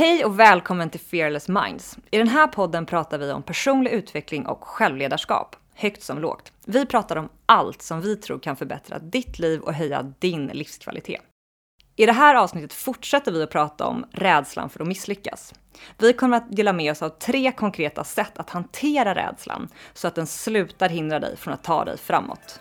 Hej och välkommen till Fearless Minds. I den här podden pratar vi om personlig utveckling och självledarskap, högt som lågt. Vi pratar om allt som vi tror kan förbättra ditt liv och höja din livskvalitet. I det här avsnittet fortsätter vi att prata om rädslan för att misslyckas. Vi kommer att dela med oss av tre konkreta sätt att hantera rädslan så att den slutar hindra dig från att ta dig framåt.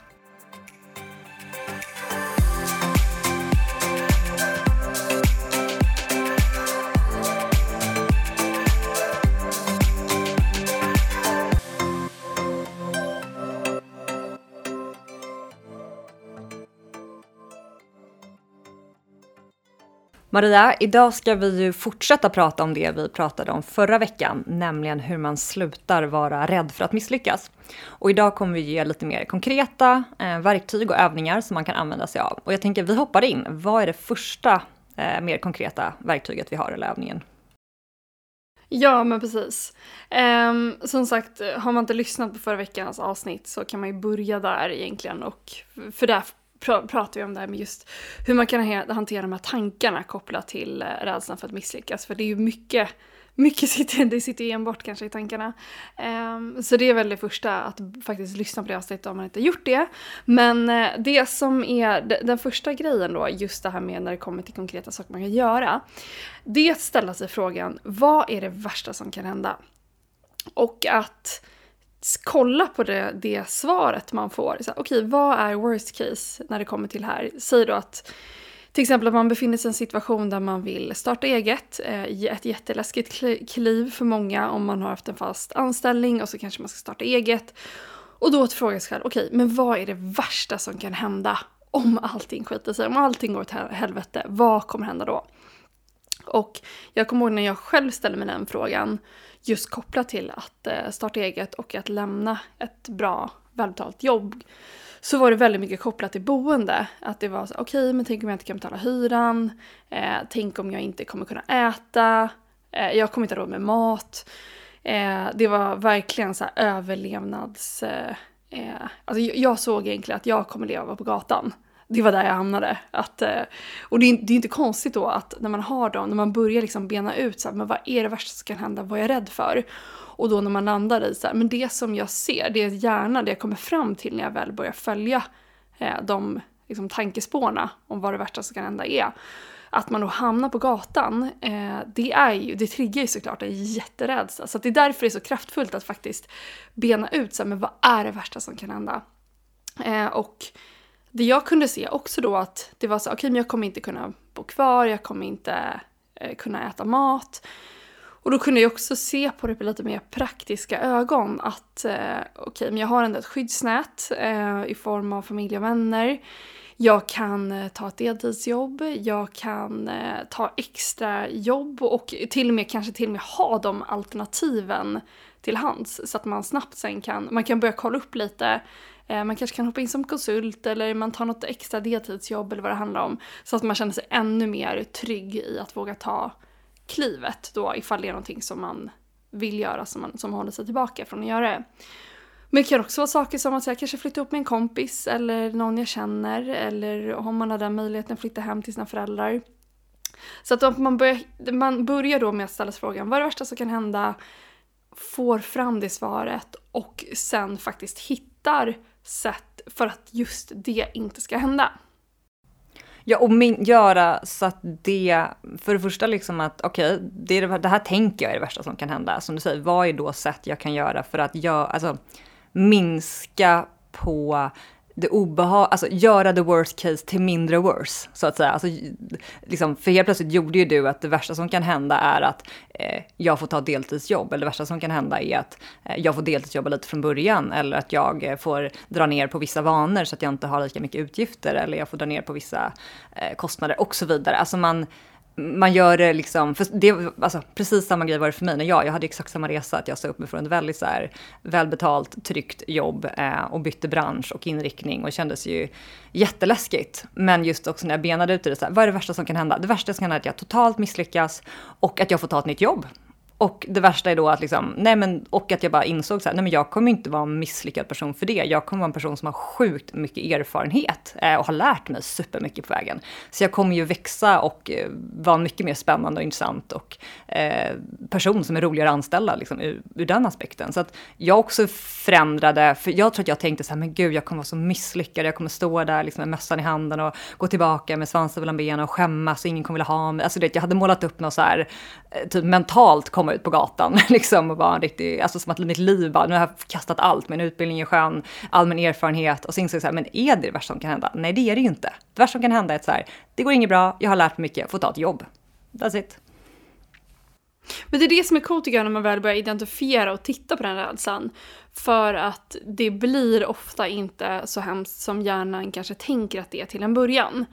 Maria, idag ska vi ju fortsätta prata om det vi pratade om förra veckan, nämligen hur man slutar vara rädd för att misslyckas. Och idag kommer vi ge lite mer konkreta eh, verktyg och övningar som man kan använda sig av. Och jag tänker vi hoppar in. Vad är det första eh, mer konkreta verktyget vi har eller övningen? Ja, men precis. Um, som sagt, har man inte lyssnat på förra veckans avsnitt så kan man ju börja där egentligen och för där pr pratar vi om det här med just hur man kan hantera de här tankarna kopplat till eh, rädslan för att misslyckas. För det är ju mycket, mycket sitter, det sitter ju enbart kanske i tankarna. Um, så det är väl det första, att faktiskt lyssna på det avsnittet om man inte gjort det. Men eh, det som är den första grejen då, just det här med när det kommer till konkreta saker man kan göra. Det är att ställa sig frågan, vad är det värsta som kan hända? Och att kolla på det, det svaret man får. Okej, okay, vad är worst case när det kommer till här? Säg då att till exempel att man befinner sig i en situation där man vill starta eget. Eh, ett jätteläskigt kliv för många om man har haft en fast anställning och så kanske man ska starta eget. Och då att fråga sig själv, okej, okay, men vad är det värsta som kan hända om allting skiter sig? Om allting går åt helvete, vad kommer hända då? Och jag kommer ihåg när jag själv ställde mig den frågan just kopplat till att eh, starta eget och att lämna ett bra välbetalt jobb så var det väldigt mycket kopplat till boende. Att det var så okej, okay, men tänk om jag inte kan betala hyran? Eh, tänk om jag inte kommer kunna äta? Eh, jag kommer inte ha råd med mat. Eh, det var verkligen så här överlevnads... Eh, eh alltså jag såg egentligen att jag kommer leva på gatan det var där jag hamnade. Att, eh, och det är, det är inte konstigt då att när man har dem, när man börjar liksom bena ut så här, men vad är det värsta som kan hända, vad är jag rädd för? Och då när man landar i så här, men det som jag ser, det är gärna det jag kommer fram till när jag väl börjar följa eh, de liksom, tankespårna om vad det värsta som kan hända är. Att man då hamnar på gatan, eh, det, är ju, det triggar ju såklart en jätterädsla. Så det är därför det är så kraftfullt att faktiskt bena ut så här, men vad är det värsta som kan hända? Eh, och det jag kunde se också då att det var så, okej okay, men jag kommer inte kunna bo kvar, jag kommer inte eh, kunna äta mat. Och då kunde jag också se på det på lite mer praktiska ögon att eh, okej, okay, men jag har ändå ett skyddsnät eh, i form av familj och vänner. Jag kan eh, ta ett deltidsjobb, jag kan eh, ta extra jobb och till och med kanske till och med ha de alternativen till hands så att man snabbt sen kan, man kan börja kolla upp lite Eh, man kanske kan hoppa in som konsult eller man tar något extra deltidsjobb eller vad det handlar om. Så att man känner sig ännu mer trygg i att våga ta klivet då ifall det är någonting som man vill göra som, man, som håller sig tillbaka från att göra det. Men det kan också vara saker som att jag kanske flytta upp med en kompis eller någon jag känner eller om man har den möjligheten att flytta hem till sina föräldrar. Så att man börjar, man börjar då med att ställa sig frågan vad är det värsta som kan hända? Får fram det svaret och sen faktiskt hittar sätt för att just det inte ska hända. Ja, och min, göra så att det, för det första liksom att okej, okay, det, det, här tänker jag är det värsta som kan hända. Som du säger, vad är då sätt jag kan göra för att jag, alltså, minska på det obehag, alltså göra the worst case till mindre worse, så att säga. Alltså, liksom, för helt plötsligt gjorde ju du att det värsta som kan hända är att eh, jag får ta deltidsjobb, eller det värsta som kan hända är att eh, jag får deltidsjobba lite från början, eller att jag eh, får dra ner på vissa vanor så att jag inte har lika mycket utgifter, eller jag får dra ner på vissa eh, kostnader och så vidare. Alltså man, man gör det liksom, för det, alltså, precis samma grej var det för mig när jag, jag hade exakt samma resa, att jag sa upp mig från ett väldigt så här, välbetalt, tryggt jobb eh, och bytte bransch och inriktning och det kändes ju jätteläskigt. Men just också när jag benade ut det, så här, vad är det värsta som kan hända? Det värsta som kan hända är att jag totalt misslyckas och att jag får ta ett nytt jobb. Och det värsta är då att liksom, nej men, och att jag bara insåg så här, nej men jag kommer inte vara en misslyckad person för det. Jag kommer vara en person som har sjukt mycket erfarenhet eh, och har lärt mig supermycket på vägen. Så jag kommer ju växa och eh, vara en mycket mer spännande och intressant och eh, person som är roligare att anställa liksom, ur, ur, den aspekten. Så att jag också förändrade, för jag tror att jag tänkte så här, men gud, jag kommer vara så misslyckad, jag kommer stå där liksom, med mössan i handen och gå tillbaka med svansen mellan benen och skämmas och ingen kommer vilja ha mig. Alltså det, jag hade målat upp något så här, eh, typ mentalt komma ut på gatan liksom och vara en riktig, alltså som att mitt liv bara, nu har jag kastat allt, min utbildning är skön, all min erfarenhet och så insåg jag så här, men är det det värsta som kan hända? Nej, det är det ju inte. Det värsta som kan hända är att så här, det går inget bra, jag har lärt mig mycket, får ta ett jobb. That's it. Men det är det som är coolt tycker jag när man väl börjar identifiera och titta på den rädslan. För att det blir ofta inte så hemskt som hjärnan kanske tänker att det är till en början.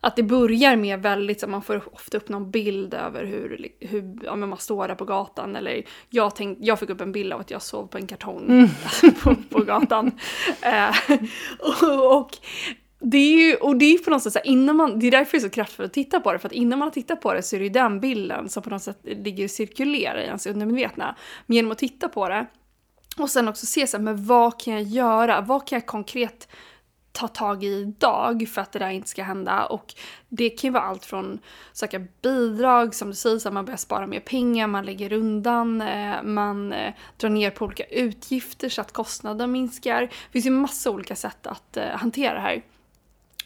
Att det börjar med väldigt, så man får ofta upp någon bild över hur, hur ja, man står där på gatan. Eller jag, tänk, jag fick upp en bild av att jag sov på en kartong mm. på, på gatan. eh, och, och det är ju, och det är på något sätt så här, innan man, det är därför det är så kraftfullt att titta på det, för att innan man har tittat på det så är det ju den bilden som på något sätt ligger och cirkulerar i ens undermedvetna. Men genom att titta på det och sen också se så här, men vad kan jag göra? Vad kan jag konkret ta tag i idag för att det där inte ska hända. Och det kan ju vara allt från söka bidrag, som du säger, så man börjar spara mer pengar, man lägger undan, eh, man eh, drar ner på olika utgifter så att kostnaden minskar. Det finns ju massa olika sätt att eh, hantera det här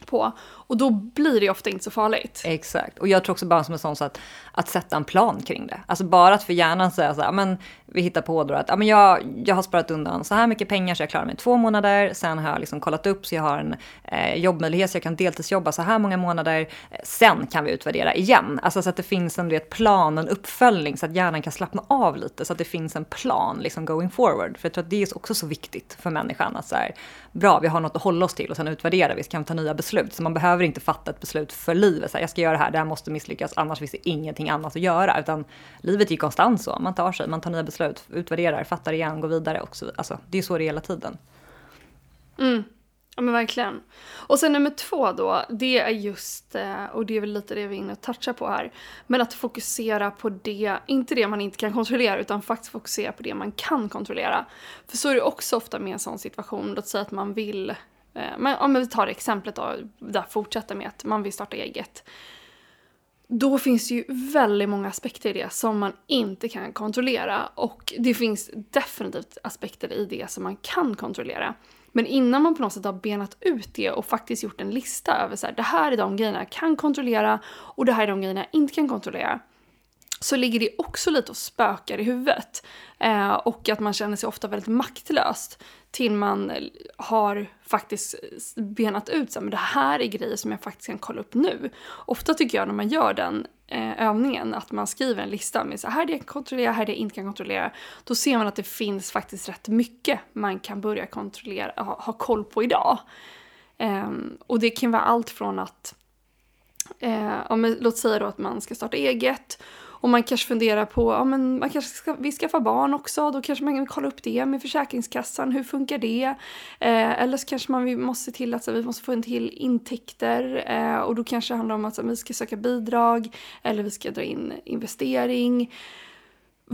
på. Och då blir det ofta inte så farligt. Exakt. Och jag tror också bara som en sån så att, att sätta en plan kring det. Alltså bara att för hjärnan säga så här, men vi hittar på då att ja, men jag, jag har sparat undan så här mycket pengar så jag klarar mig två månader. Sen har jag liksom kollat upp så jag har en eh, jobbmöjlighet så jag kan deltidsjobba så här många månader. Sen kan vi utvärdera igen. Alltså så att det finns en vet, plan, en uppföljning så att hjärnan kan slappna av lite. Så att det finns en plan liksom going forward. För jag tror att det är också så viktigt för människan att så här, bra, vi har något att hålla oss till och sen utvärderar vi så kan vi ta nya beslut. Så man behöver inte fatta ett beslut för livet. Så här, jag ska göra det här, det här måste misslyckas, annars finns det ingenting annat att göra. Utan livet är ju konstant så. Man tar sig, man tar nya beslut utvärderar, fattar igen, går vidare och så Alltså, det är så det är hela tiden. Mm. Ja men verkligen. Och sen nummer två då, det är just, eh, och det är väl lite det vi är inne och touchar på här, men att fokusera på det, inte det man inte kan kontrollera, utan faktiskt fokusera på det man kan kontrollera. För så är det också ofta med en sån situation, låt säga att man vill, eh, men om vi tar exemplet då, där fortsätter med att man vill starta eget då finns det ju väldigt många aspekter i det som man inte kan kontrollera och det finns definitivt aspekter i det som man kan kontrollera. Men innan man på något sätt har benat ut det och faktiskt gjort en lista över så här, det här är de grejerna jag kan kontrollera och det här är de grejerna jag inte kan kontrollera så ligger det också lite och spökar i huvudet. Eh, och att man känner sig ofta väldigt maktlöst till man har faktiskt benat ut så men det här är grejer som jag faktiskt kan kolla upp nu. Ofta tycker jag när man gör den eh, övningen att man skriver en lista med så här är det jag kan kontrollera, här är det jag inte kan kontrollera. Då ser man att det finns faktiskt rätt mycket man kan börja kontrollera, ha, ha koll på idag. Eh, och det kan vara allt från att Eh, om, låt säga då att man ska starta eget och man kanske funderar på, ja men man kanske ska, vi skaffar barn också, då kanske man kan kolla upp det med Försäkringskassan, hur funkar det? Eh, eller så kanske man måste se till att så, vi måste få en till intäkter eh, och då kanske det handlar om att så, vi ska söka bidrag eller vi ska dra in investering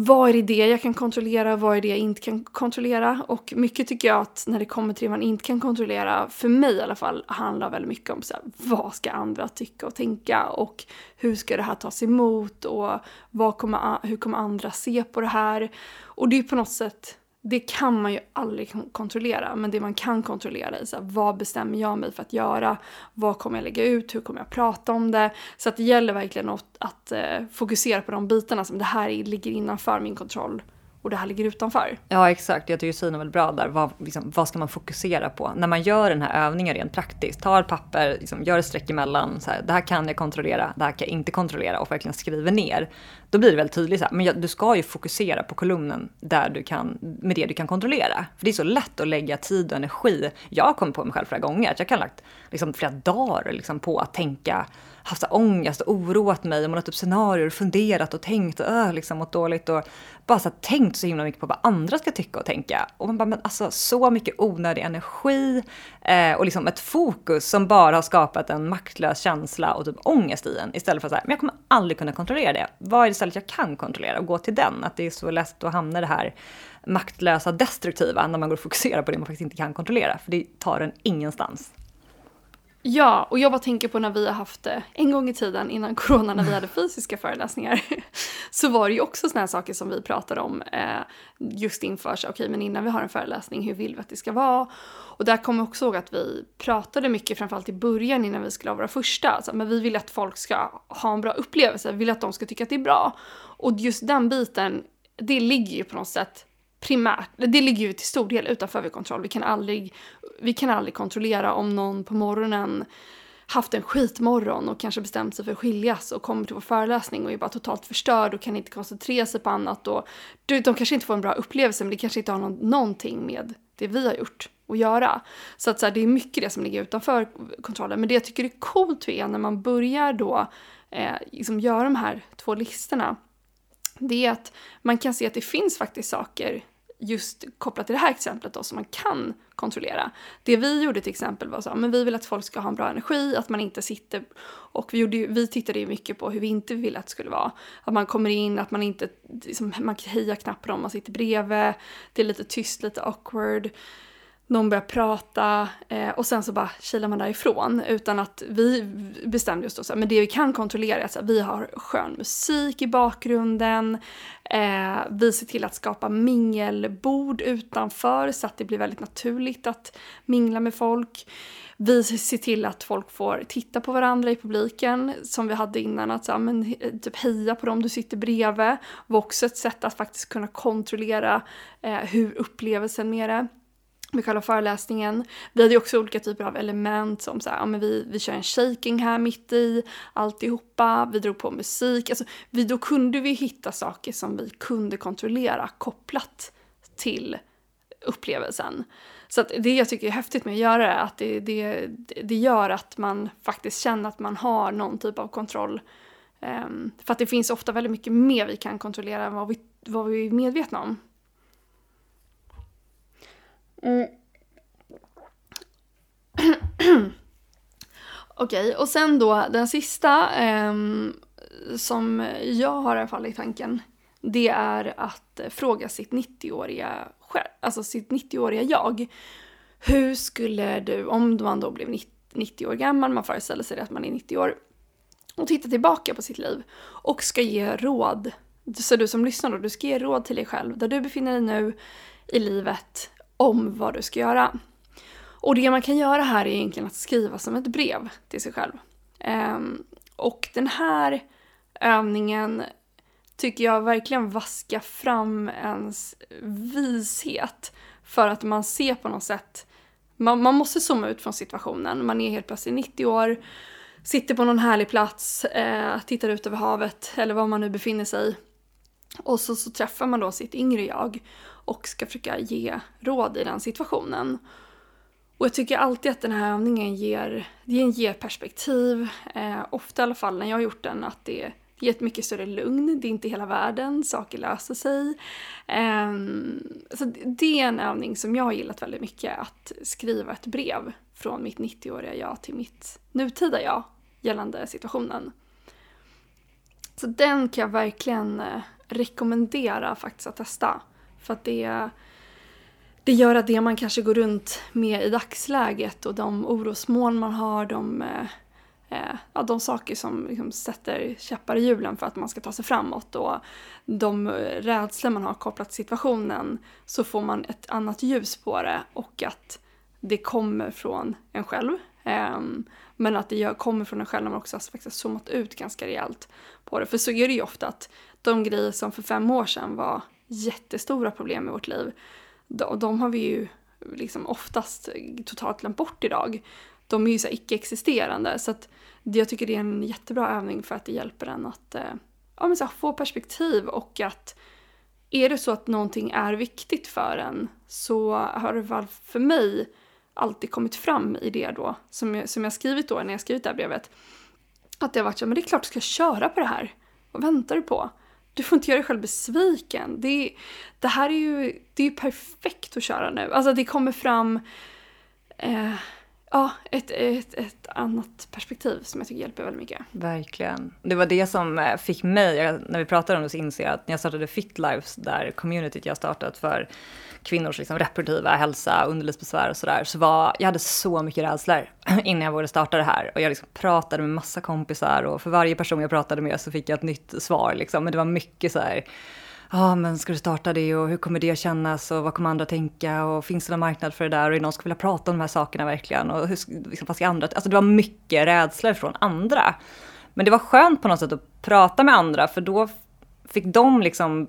vad är det jag kan kontrollera, vad är det jag inte kan kontrollera? Och mycket tycker jag att när det kommer till det man inte kan kontrollera, för mig i alla fall, handlar väldigt mycket om så här, vad ska andra tycka och tänka och hur ska det här tas emot och vad kommer, hur kommer andra se på det här? Och det är på något sätt det kan man ju aldrig kontrollera, men det man kan kontrollera är så här, vad bestämmer jag mig för att göra? Vad kommer jag lägga ut? Hur kommer jag prata om det? Så att det gäller verkligen att, att eh, fokusera på de bitarna som det här ligger innanför min kontroll och det här ligger utanför. Ja exakt, jag tycker Sina väl bra där. Vad, liksom, vad ska man fokusera på? När man gör den här övningen rent praktiskt, tar papper, liksom, gör ett streck emellan, så här, det här kan jag kontrollera, det här kan jag inte kontrollera och verkligen skriver ner. Då blir det väldigt tydligt, så här, men jag, du ska ju fokusera på kolumnen där du kan, med det du kan kontrollera. För det är så lätt att lägga tid och energi. Jag har kommit på mig själv flera gånger att jag kan ha lagt liksom, flera dagar liksom, på att tänka haft ångest och oroat mig och målat upp scenarier och funderat och tänkt och öh, liksom mått dåligt och bara så tänkt så himla mycket på vad andra ska tycka och tänka. Och man bara, men alltså så mycket onödig energi eh, och liksom ett fokus som bara har skapat en maktlös känsla och typ ångest i en. Istället för att säga, men jag kommer aldrig kunna kontrollera det. Vad är det istället jag kan kontrollera och gå till den? Att det är så lätt att hamna i det här maktlösa destruktiva när man går och fokuserar på det man faktiskt inte kan kontrollera. För det tar en ingenstans. Ja, och jag bara tänker på när vi har haft det en gång i tiden innan corona när vi hade fysiska föreläsningar. Så var det ju också såna här saker som vi pratade om eh, just inför, okej okay, men innan vi har en föreläsning, hur vill vi att det ska vara? Och där kommer jag också ihåg att vi pratade mycket, framförallt i början innan vi skulle ha våra första, alltså, men vi vill att folk ska ha en bra upplevelse, vi vill att de ska tycka att det är bra. Och just den biten, det ligger ju på något sätt primärt, det ligger ju till stor del utanför vår kontroll. Vi kan aldrig, vi kan aldrig kontrollera om någon på morgonen haft en skitmorgon och kanske bestämt sig för att skiljas och kommer till vår föreläsning och är bara totalt förstörd och kan inte koncentrera sig på annat. Och, de kanske inte får en bra upplevelse men det kanske inte har någon, någonting med det vi har gjort att göra. Så att så här, det är mycket det som ligger utanför kontrollen. Men det jag tycker är coolt är när man börjar då eh, liksom göra de här två listorna det är att man kan se att det finns faktiskt saker just kopplat till det här exemplet då som man kan kontrollera. Det vi gjorde till exempel var så men vi vill att folk ska ha en bra energi, att man inte sitter och vi, gjorde, vi tittade ju mycket på hur vi inte ville att det skulle vara. Att man kommer in, att man inte, liksom, man hejar knappt på dem man sitter bredvid, det är lite tyst, lite awkward någon börjar prata eh, och sen så bara kilar man därifrån. Utan att vi bestämde just då så här, men det vi kan kontrollera är att vi har skön musik i bakgrunden. Eh, vi ser till att skapa mingelbord utanför så att det blir väldigt naturligt att mingla med folk. Vi ser till att folk får titta på varandra i publiken som vi hade innan. Att så, men, eh, typ heja på dem du sitter bredvid. var också ett sätt att faktiskt kunna kontrollera eh, hur upplevelsen med det med själva föreläsningen. Vi hade ju också olika typer av element som så här, ja, men vi, vi kör en shaking här mitt i alltihopa, vi drog på musik. Alltså, vi, då kunde vi hitta saker som vi kunde kontrollera kopplat till upplevelsen. Så att det jag tycker är häftigt med att göra det är att det, det, det gör att man faktiskt känner att man har någon typ av kontroll. Um, för att det finns ofta väldigt mycket mer vi kan kontrollera än vad vi, vad vi är medvetna om. Mm. Okej, okay, och sen då den sista eh, som jag har i alla fall i tanken. Det är att fråga sitt 90-åriga alltså sitt 90-åriga jag. Hur skulle du, om man då blev 90 år gammal, man föreställer sig att man är 90 år, och titta tillbaka på sitt liv och ska ge råd. Så du som lyssnar då, du ska ge råd till dig själv, där du befinner dig nu i livet, om vad du ska göra. Och det man kan göra här är egentligen att skriva som ett brev till sig själv. Ehm, och den här övningen tycker jag verkligen vaskar fram ens vishet. För att man ser på något sätt, man, man måste zooma ut från situationen. Man är helt plötsligt 90 år, sitter på någon härlig plats, eh, tittar ut över havet eller var man nu befinner sig. Och så, så träffar man då sitt yngre jag och ska försöka ge råd i den situationen. Och jag tycker alltid att den här övningen ger, den ger perspektiv, eh, ofta i alla fall när jag har gjort den, att det ger ett mycket större lugn, det är inte hela världen, saker löser sig. Eh, så det är en övning som jag har gillat väldigt mycket, att skriva ett brev från mitt 90-åriga jag till mitt nutida jag gällande situationen. Så den kan jag verkligen eh, rekommendera faktiskt att testa. För att det, det gör att det man kanske går runt med i dagsläget och de orosmoln man har, de, eh, eh, ja, de saker som liksom sätter käppar i hjulen för att man ska ta sig framåt och de rädslor man har kopplat till situationen så får man ett annat ljus på det och att det kommer från en själv. Ehm, men att det kommer från en själv när man också har zoomat ut ganska rejält på det. För så är det ju ofta att de grejer som för fem år sedan var jättestora problem i vårt liv. De, de har vi ju liksom oftast totalt glömt bort idag. De är ju så icke-existerande. Så att jag tycker det är en jättebra övning för att det hjälper en att eh, ja, men så här, få perspektiv och att är det så att någonting är viktigt för en så har det väl för mig alltid kommit fram i det då som jag, som jag skrivit då när jag skrivit det här brevet. Att det har varit så, men det är klart du ska köra på det här. Vad väntar du på? Du får inte göra dig själv besviken. Det, det här är ju, det är perfekt att köra nu. Alltså det kommer fram eh, ja, ett, ett, ett annat perspektiv som jag tycker hjälper väldigt mycket. Verkligen. Det var det som eh, fick mig, när vi pratade om det så inser jag att när jag startade FitLives, där communityt jag startat för kvinnors liksom reproduktiva hälsa, underlivsbesvär och sådär, så var, jag hade så mycket rädslor innan jag vågade starta det här. Och jag liksom pratade med massa kompisar och för varje person jag pratade med så fick jag ett nytt svar liksom. Men det var mycket så här, ah, men ska du starta det och hur kommer det att kännas och vad kommer andra tänka och finns det någon marknad för det där och är någon som vill prata om de här sakerna verkligen och hur, liksom, vad ska andra, alltså det var mycket rädslor från andra. Men det var skönt på något sätt att prata med andra för då fick de liksom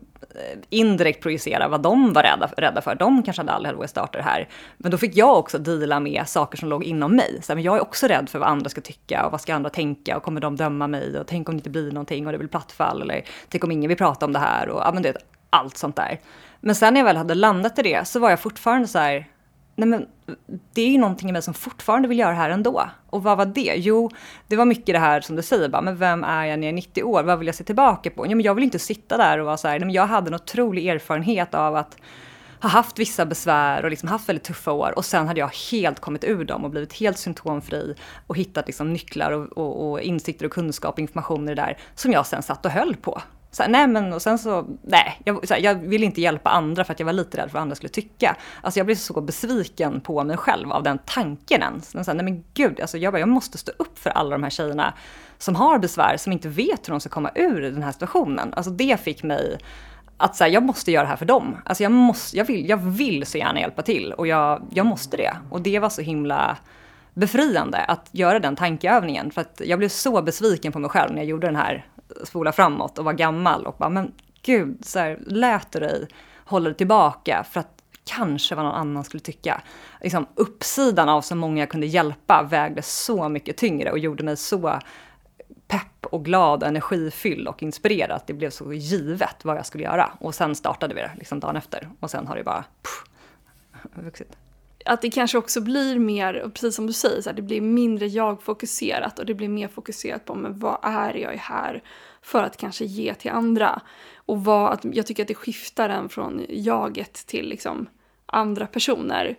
indirekt projicera vad de var rädda, rädda för. De kanske hade aldrig vågat starta det här. Men då fick jag också dela med saker som låg inom mig. Så här, men jag är också rädd för vad andra ska tycka och vad ska andra tänka och kommer de döma mig och tänk om det inte blir någonting och det blir plattfall eller tänk om ingen vill prata om det här och ja, men det, allt sånt där. Men sen när jag väl hade landat i det så var jag fortfarande så här, nej men det är ju någonting i mig som fortfarande vill göra det här ändå. Och vad var det? Jo, det var mycket det här som du säger, bara, men vem är jag när jag är 90 år? Vad vill jag se tillbaka på? Ja, men jag vill inte sitta där och vara så här, nej, men jag hade en otrolig erfarenhet av att ha haft vissa besvär och liksom haft väldigt tuffa år och sen hade jag helt kommit ur dem och blivit helt symptomfri och hittat liksom nycklar och, och, och insikter och kunskap och information i det där som jag sen satt och höll på. Så här, nej men och sen så, nej, jag, så här, jag ville inte hjälpa andra för att jag var lite rädd för vad andra skulle tycka. Alltså jag blev så besviken på mig själv av den tanken ens. Men så här, nej men gud, alltså jag, bara, jag måste stå upp för alla de här tjejerna som har besvär, som inte vet hur de ska komma ur den här situationen. Alltså det fick mig att så jag måste göra det här för dem. Alltså jag, måste, jag, vill, jag vill så gärna hjälpa till och jag, jag måste det. Och det var så himla befriande att göra den tankeövningen. För att jag blev så besviken på mig själv när jag gjorde den här spola framåt och var gammal och bara, men gud, så här, lät du dig hålla dig tillbaka för att kanske vad någon annan skulle tycka. Liksom, uppsidan av så många jag kunde hjälpa vägde så mycket tyngre och gjorde mig så pepp och glad, energifylld och inspirerad. att Det blev så givet vad jag skulle göra. Och sen startade vi det liksom dagen efter. Och sen har det bara pff, vuxit att det kanske också blir mer, precis som du säger, så här, det blir mindre jag-fokuserat och det blir mer fokuserat på men vad är jag här för att kanske ge till andra. Och vad, att jag tycker att det skiftar en från jaget till liksom andra personer.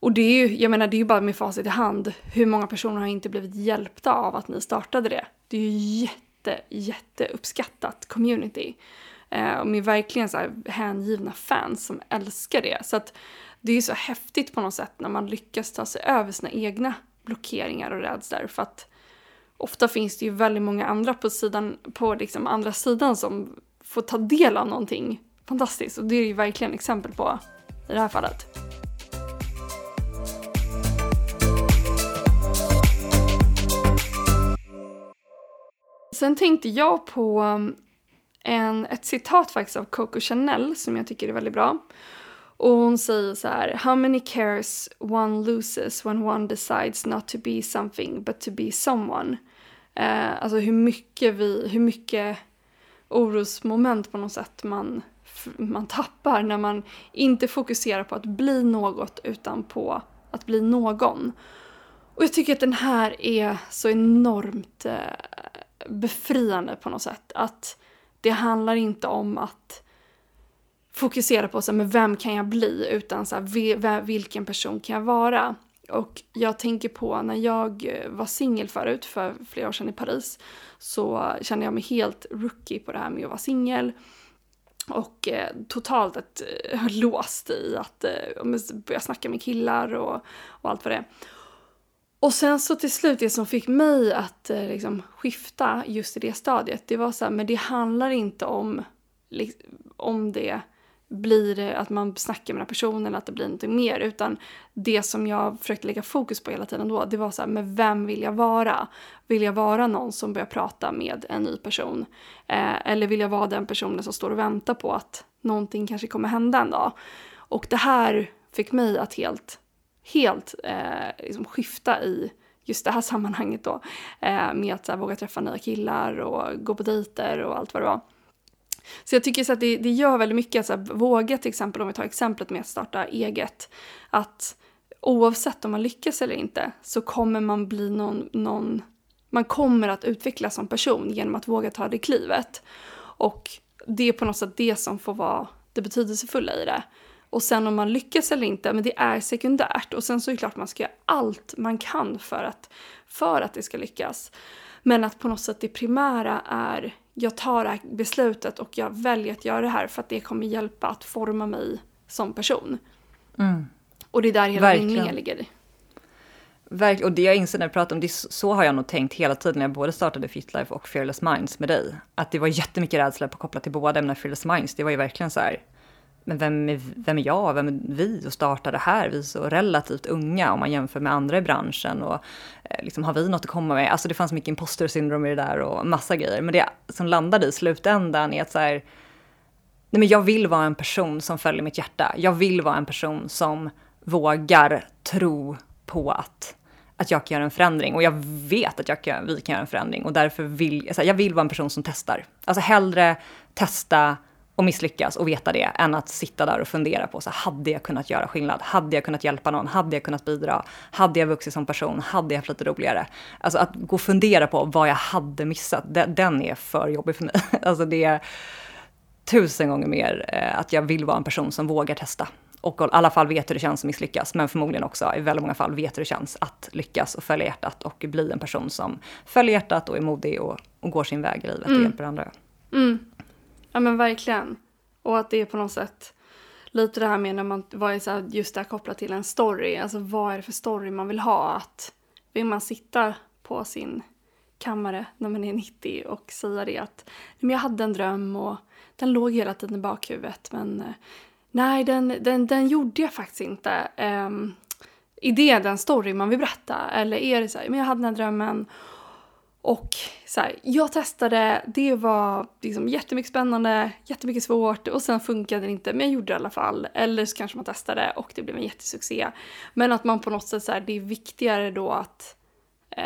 Och det är ju, jag menar det är ju bara med facit i hand, hur många personer har inte blivit hjälpta av att ni startade det? Det är ju jätte, jätteuppskattat community. Eh, och med verkligen så här hängivna fans som älskar det. Så att det är så häftigt på något sätt när man lyckas ta sig över sina egna blockeringar och rädslor för att ofta finns det ju väldigt många andra på, sidan, på liksom andra sidan som får ta del av någonting fantastiskt och det är ju verkligen exempel på i det här fallet. Sen tänkte jag på um, en, ett citat faktiskt av Coco Chanel som jag tycker är väldigt bra. Och hon säger så här, How many cares one loses when one decides not to be something but to be someone? Eh, alltså hur mycket vi, hur mycket orosmoment på något sätt man, man tappar när man inte fokuserar på att bli något utan på att bli någon. Och jag tycker att den här är så enormt eh, befriande på något sätt. Att det handlar inte om att fokusera på så här, men vem kan jag bli utan så här, vilken person kan jag vara? Och jag tänker på när jag eh, var singel förut, för flera år sedan i Paris, så kände jag mig helt rookie på det här med att vara singel. Och eh, totalt ett, eh, låst i att eh, börja snacka med killar och, och allt vad det är. Och sen så till slut, det som fick mig att eh, liksom, skifta just i det stadiet, det var så här, men det handlar inte om, liksom, om det blir att man snackar med den här personen eller att det blir någonting mer. Utan det som jag försökte lägga fokus på hela tiden då, det var så här, men vem vill jag vara? Vill jag vara någon som börjar prata med en ny person? Eh, eller vill jag vara den personen som står och väntar på att någonting kanske kommer hända en dag? Och det här fick mig att helt, helt eh, liksom skifta i just det här sammanhanget då. Eh, med att här, våga träffa nya killar och gå på dejter och allt vad det var. Så jag tycker så att det, det gör väldigt mycket att så här, våga till exempel, om vi tar exemplet med att starta eget, att oavsett om man lyckas eller inte så kommer man bli någon, någon man kommer att utvecklas som person genom att våga ta det klivet. Och det är på något sätt det som får vara det betydelsefulla i det. Och sen om man lyckas eller inte, men det är sekundärt. Och sen så är det klart att man ska göra allt man kan för att, för att det ska lyckas. Men att på något sätt det primära är, jag tar det här beslutet och jag väljer att göra det här för att det kommer hjälpa att forma mig som person. Mm. Och det är där hela vinningen ligger. Verkligen, och det jag inser när vi pratar om det, så har jag nog tänkt hela tiden när jag både startade Fitlife och Fearless Minds med dig. Att det var jättemycket rädsla på kopplat till båda, men Fearless Minds, det var ju verkligen så här, men vem är, vem är jag, vem är vi att starta det här? Vi är så relativt unga om man jämför med andra i branschen och eh, liksom, har vi något att komma med? Alltså det fanns mycket imposter syndrom i det där och massa grejer. Men det som landade i slutändan är att så här, nej men jag vill vara en person som följer mitt hjärta. Jag vill vara en person som vågar tro på att att jag kan göra en förändring och jag vet att jag kan, vi kan göra en förändring och därför vill jag, jag vill vara en person som testar. Alltså hellre testa och misslyckas och veta det än att sitta där och fundera på så hade jag kunnat göra skillnad? Hade jag kunnat hjälpa någon? Hade jag kunnat bidra? Hade jag vuxit som person? Hade jag haft lite roligare? Alltså att gå och fundera på vad jag hade missat, den är för jobbig för mig. Alltså det är tusen gånger mer eh, att jag vill vara en person som vågar testa och i alla fall vet hur det känns att misslyckas, men förmodligen också i väldigt många fall vet hur det känns att lyckas och följa hjärtat och bli en person som följer hjärtat och är modig och, och går sin väg i livet mm. och hjälper andra. Mm. Ja men verkligen. Och att det är på något sätt lite det här med när man var så här, just där kopplat till en story, alltså vad är det för story man vill ha? Att vill man sitta på sin kammare när man är 90 och säga det att men jag hade en dröm och den låg hela tiden i bakhuvudet men eh, Nej, den, den, den gjorde jag faktiskt inte. Um, är det den story man vill berätta? Eller är det så här, men jag hade den här drömmen och så här, jag testade, det var liksom jättemycket spännande, jättemycket svårt och sen funkade det inte, men jag gjorde det i alla fall. Eller så kanske man testade och det blev en jättesuccé. Men att man på något sätt så här, det är viktigare då att eh,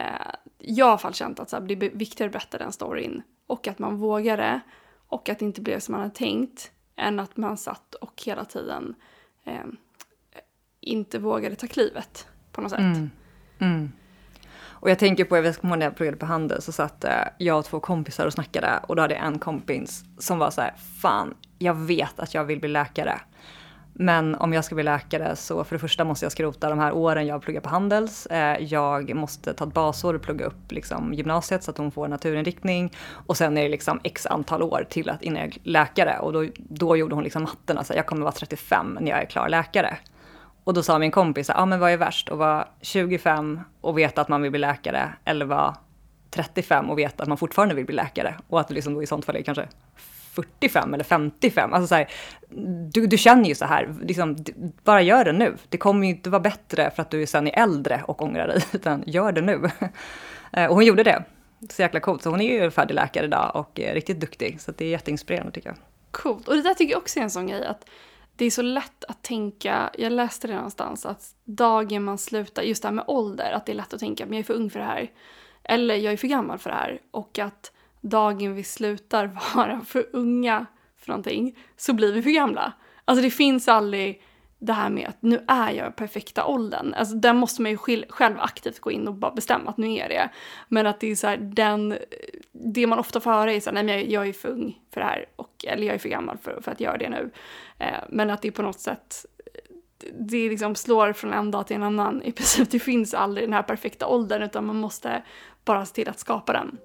jag har i alla fall känt att så här, det är viktigare att berätta den storyn och att man vågade och att det inte blev som man hade tänkt än att man satt och hela tiden eh, inte vågade ta klivet på något sätt. Mm. Mm. Och jag tänker på, jag vet när jag pluggade på handel så satt eh, jag och två kompisar och snackade och då hade jag en kompis som var så här, fan, jag vet att jag vill bli läkare. Men om jag ska bli läkare så för det första måste jag skrota de här åren jag pluggar på Handels. Eh, jag måste ta ett basår och plugga upp liksom gymnasiet så att hon får naturinriktning. Och sen är det liksom x antal år till att innan jag är läkare. Och då, då gjorde hon liksom matten, alltså jag kommer vara 35 när jag är klar läkare. Och då sa min kompis, ja ah, men vad är värst? Att vara 25 och veta att man vill bli läkare eller vara 35 och veta att man fortfarande vill bli läkare. Och att det liksom då i sånt fall är kanske 45 eller 55. Alltså så här, du, du känner ju så här, liksom, bara gör det nu. Det kommer ju inte vara bättre för att du sen är äldre och ångrar dig, utan gör det nu. Eh, och hon gjorde det. Så jäkla coolt. Så hon är ju färdig läkare idag och är riktigt duktig. Så det är jätteinspirerande tycker jag. Coolt. Och det där tycker jag också är en sån grej att det är så lätt att tänka, jag läste det någonstans, att dagen man slutar, just det här med ålder, att det är lätt att tänka, men jag är för ung för det här. Eller jag är för gammal för det här. Och att dagen vi slutar vara för unga för någonting så blir vi för gamla. Alltså det finns aldrig det här med att nu är jag i perfekta åldern. Alltså där måste man ju själv aktivt gå in och bara bestämma att nu är det. Men att det är så här, den, det man ofta får höra är så här, nej men jag, jag är för ung för det här. Och, eller jag är för gammal för, för att göra det nu. Eh, men att det på något sätt, det liksom slår från en dag till en annan. I princip, det finns aldrig den här perfekta åldern utan man måste bara se till att skapa den.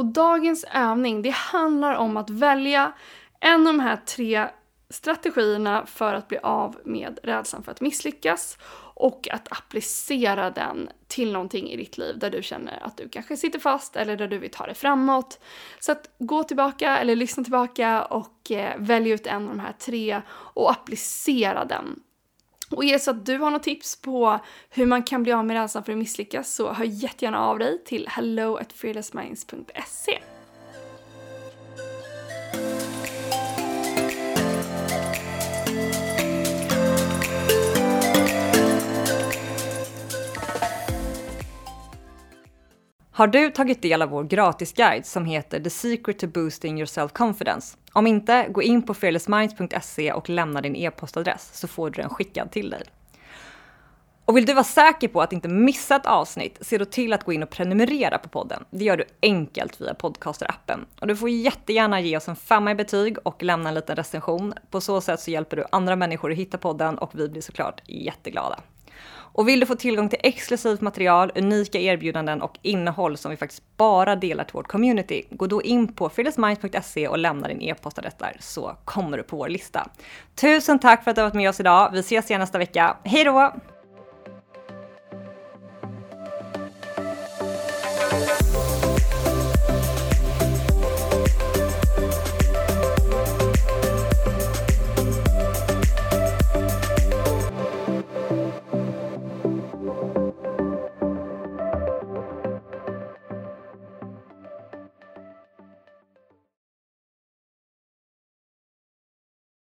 Och dagens övning, det handlar om att välja en av de här tre strategierna för att bli av med rädslan för att misslyckas och att applicera den till någonting i ditt liv där du känner att du kanske sitter fast eller där du vill ta det framåt. Så att gå tillbaka eller lyssna tillbaka och eh, välj ut en av de här tre och applicera den och är det så att du har något tips på hur man kan bli av med rädslan för att misslyckas så hör jättegärna av dig till hello Har du tagit del av vår gratisguide som heter The Secret to Boosting Your Self-Confidence? Om inte, gå in på fearlessminds.se och lämna din e-postadress så får du den skickad till dig. Och vill du vara säker på att inte missa ett avsnitt, se då till att gå in och prenumerera på podden. Det gör du enkelt via Podcaster-appen. Och du får jättegärna ge oss en femma i betyg och lämna en liten recension. På så sätt så hjälper du andra människor att hitta podden och vi blir såklart jätteglada. Och vill du få tillgång till exklusivt material, unika erbjudanden och innehåll som vi faktiskt bara delar till vårt community, gå då in på fearlessminds.se och lämna din e-postadress där så kommer du på vår lista. Tusen tack för att du har varit med oss idag. Vi ses igen nästa vecka. Hej då!